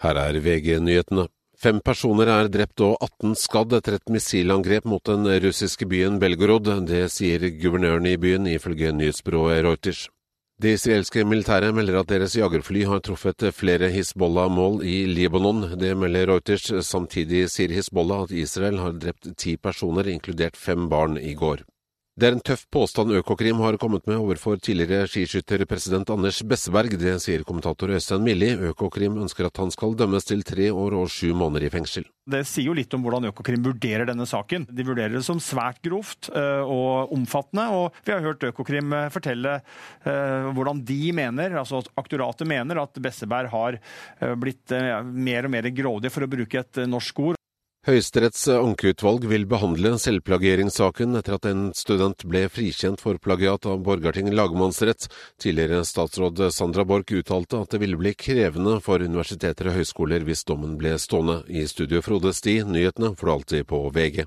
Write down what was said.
Her er VG-nyhetene. Fem personer er drept og 18 skadd etter et missilangrep mot den russiske byen Belgorod. Det sier guvernøren i byen, ifølge nyhetsbyrået Reuters. Det israelske militæret melder at deres jagerfly har truffet flere Hizbollah-mål i Libanon. Det melder Reuters. Samtidig sier Hizbollah at Israel har drept ti personer, inkludert fem barn, i går. Det er en tøff påstand Økokrim har kommet med overfor tidligere skiskytterpresident Anders Besseberg. Det sier kommentator Øystein Milli. Økokrim ønsker at han skal dømmes til tre år og sju måneder i fengsel. Det sier jo litt om hvordan Økokrim vurderer denne saken. De vurderer det som svært grovt eh, og omfattende. Og vi har hørt Økokrim eh, fortelle eh, hvordan de mener, altså aktoratet mener, at Besseberg har blitt mer og mer grådig, for å bruke et norsk ord. Høyesteretts ankeutvalg vil behandle selvplagieringssaken etter at en student ble frikjent for plagiat av Borgarting lagmannsrett. Tidligere statsråd Sandra Borch uttalte at det ville bli krevende for universiteter og høyskoler hvis dommen ble stående. I studio Frode Sti, nyhetene du alltid på VG.